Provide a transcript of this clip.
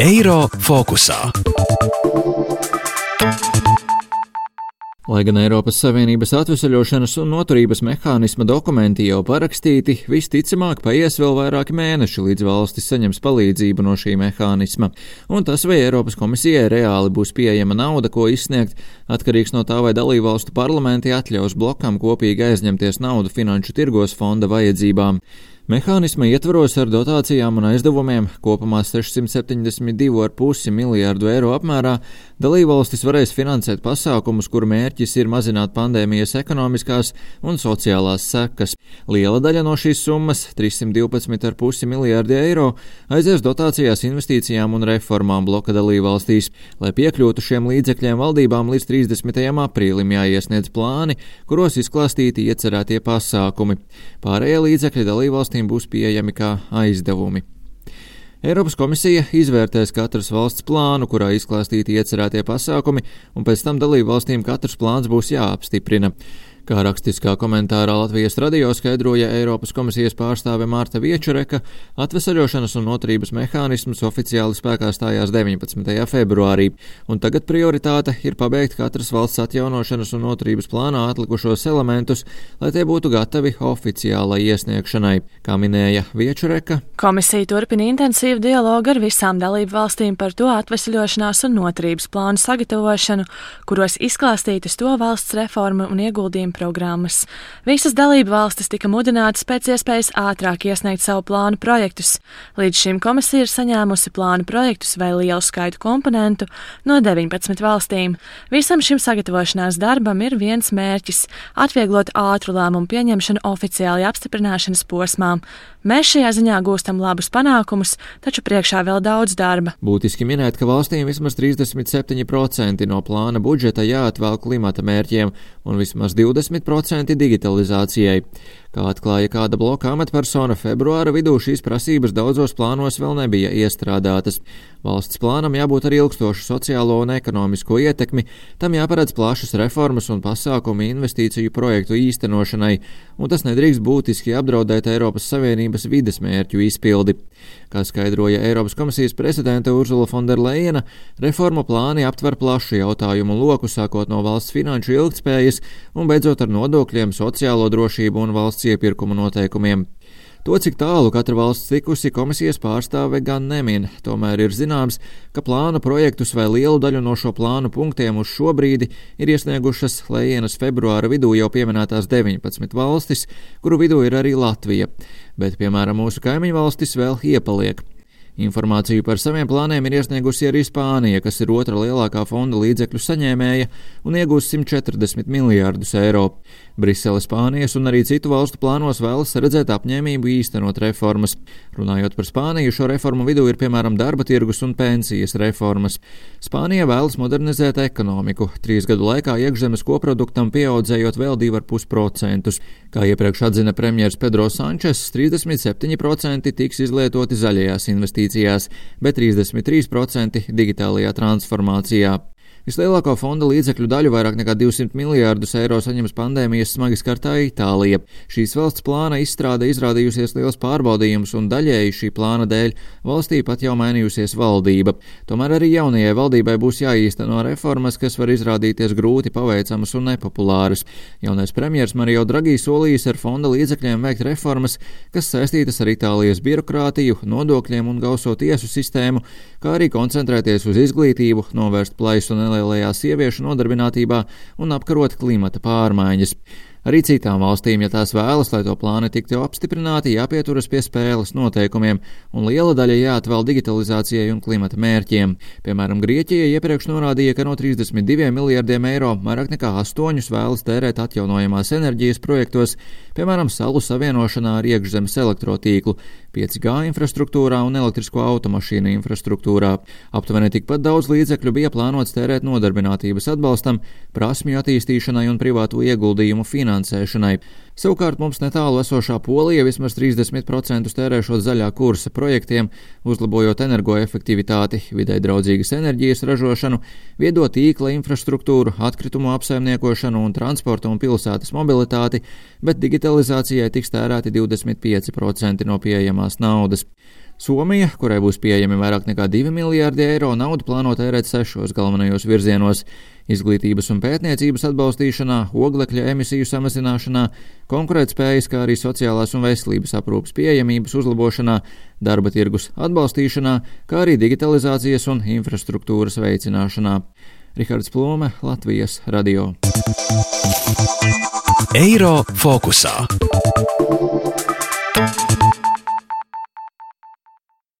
Eiro fokusā. Lai gan Eiropas Savienības atvesaļošanas un noturības mehānisma dokumenti jau parakstīti, visticamāk paies vēl vairāki mēneši, līdz valstis saņems palīdzību no šī mehānisma. Un tas, vai Eiropas komisijai reāli būs pieejama nauda, ko izsniegt, atkarīgs no tā, vai dalībvalstu parlamenti atļaus blokam kopīgi aizņemties naudu finanšu tirgos fonda vajadzībām. Mehānisma ietvaros ar dotācijām un aizdevumiem kopumā 672,5 miljārdu eiro apmērā dalībvalstis varēs finansēt pasākumus, kuru mērķis ir mazināt pandēmijas ekonomiskās un sociālās sekas. Liela daļa no šīs summas - 312,5 miljārdi eiro - aizies dotācijās investīcijām un reformām bloka dalībvalstīs. Lai piekļūtu šiem līdzekļiem valdībām līdz 30. aprīlim jāiesniedz plāni, kuros izklāstīti iecerētie pasākumi. Pārējie līdzekļi dalībvalstīm valstīm būs pieejami kā aizdevumi. Eiropas komisija izvērtēs katras valsts plānu, kurā izklāstīti iecerētie pasākumi, un pēc tam dalību valstīm katrs plāns būs jāapstiprina. Kā rakstiskā komentārā Latvijas radio skaidroja Eiropas komisijas pārstāve Mārta Viečureka, atvesaļošanas un noturības mehānisms oficiāli spēkā stājās 19. februārī, un tagad prioritāte ir pabeigt katras valsts atjaunošanas un noturības plānā atlikušos elementus, lai tie būtu gatavi oficiālai iesniegšanai. Kā minēja Viečureka, komisija turpina intensīvu dialogu ar visām dalību valstīm par to atvesaļošanās un noturības plānu sagatavošanu, kuros izklāstītas to valsts reformu un ieguldījumu programmas. Visas dalību valstis tika mudinātas pēc iespējas ātrāk iesniegt savu plānu projektus. Līdz šim komisija ir saņēmusi plānu projektus vai lielu skaitu komponentu no 19 valstīm. Visam šim sagatavošanās darbam ir viens mērķis - atvieglot ātru lēmumu pieņemšanu oficiāli apstiprināšanas posmām. Mēs šajā ziņā gūstam labus panākumus, taču priekšā vēl daudz darba. Būtiski minēt, ka valstīm vismaz 37% no plāna budžeta jāatvēl klimata mērķiem un vismaz 20 20% digitalizācijai. Kā atklāja kāda bloka amatpersona, februāra vidū šīs prasības daudzos plānos vēl nebija iestrādātas. Valsts plānam jābūt ar ilgstošu sociālo un ekonomisko ietekmi, tam jāparedz plašas reformas un pasākumi investīciju projektu īstenošanai, un tas nedrīkst būtiski apdraudēt Eiropas Savienības vides mērķu izpildi. Kā skaidroja Eiropas komisijas prezidente Urzula Fonderleina, reformu plāni aptver plašu jautājumu loku, sākot no valsts finanšu ilgtspējas un beidzot ar nodokļiem, sociālo drošību un valsts iepirkuma noteikumiem. To, cik tālu katra valsts tikusi, komisijas pārstāve gan nemin. Tomēr ir zināms, ka plānu projektus vai lielu daļu no šo plānu punktiem uz šo brīdi ir iesniegušas Lējienas februāra vidū jau pieminētās 19 valstis, kuru vidū ir arī Latvija. Bet, piemēram, mūsu kaimiņu valstis vēl iepaliek. Informāciju par saviem plāniem ir iesniegusi arī Spānija, kas ir otra lielākā fonda līdzekļu saņēmēja un iegūs 140 miljārdus eiro. Brisele, Spānijas un arī citu valstu plānos vēlas redzēt apņēmību īstenot reformas. Runājot par Spāniju, šo reformu vidū ir piemēram darba tirgus un pensijas reformas. Spānija vēlas modernizēt ekonomiku, trīs gadu laikā iekšzemes koproduktam pieaudzējot vēl 2,5%. Kā iepriekš atzina premjeras Pedro Sančes, 37% tiks izlietoti zaļajās investīcijās investīcijās, bet 33% digitālajā transformācijā. Vislielāko fonda līdzekļu daļu, vairāk nekā 200 miljārdus eiro, saņems pandēmijas smagi skartā Itālija. Šīs valsts plāna izstrāde izrādījusies liels pārbaudījums, un daļēji šī plāna dēļ valstī pat jau mainījusies valdība. Tomēr arī jaunajai valdībai būs jāīsteno reformas, kas var izrādīties grūti paveicamas un nepopulāras. Jaunais premjers Mario Draghi solījis ar fonda līdzekļiem veikt reformas, kas saistītas ar Itālijas birokrātiju, nodokļiem un gauso tiesu sistēmu, kā arī koncentrēties uz izglītību, novērst plaisu un nelielajā sieviešu nodarbinātībā un apkarot klimata pārmaiņas. Arī citām valstīm, ja tās vēlas, lai to plāni tiktu apstiprināti, jāpieturas pie spēles noteikumiem, un liela daļa jāatvēl digitalizācijai un klimata mērķiem. Piemēram, Grieķija iepriekš norādīja, ka no 32 miljardiem eiro vairāk nekā 8 vēlas tērēt atjaunojamās enerģijas projektos, piemēram, salu savienošanā ar iekšzemes elektrotīklu, 5G infrastruktūrā un elektrisko automašīnu infrastruktūrā. Aptuveni tikpat daudz līdzekļu bija plānots tērēt nodarbinātības atbalstam, prasmju attīstīšanai un privātu ieguldījumu finansēšanai. Savukārt mums netālu esošā Polija vismaz 30% tērēšot zaļā kursa projektiem, uzlabojot energoefektivitāti, vidē draudzīgas enerģijas ražošanu, viedo tīkla infrastruktūru, atkritumu apsaimniekošanu un transporta un pilsētas mobilitāti, bet digitalizācijai tiks tērēti 25% no pieejamās naudas. Somija, kurai būs pieejami vairāk nekā 2 miljārdi eiro, naudu plāno tērēt sešos galvenajos virzienos - izglītības un pētniecības atbalstīšanā, oglekļa emisiju samazināšanā, konkurētspējas, kā arī sociālās un veselības aprūpas pieejamības uzlabošanā, darba tirgus atbalstīšanā, kā arī digitalizācijas un infrastruktūras veicināšanā. Rihards Plome, Latvijas radio. Eiro fokusā.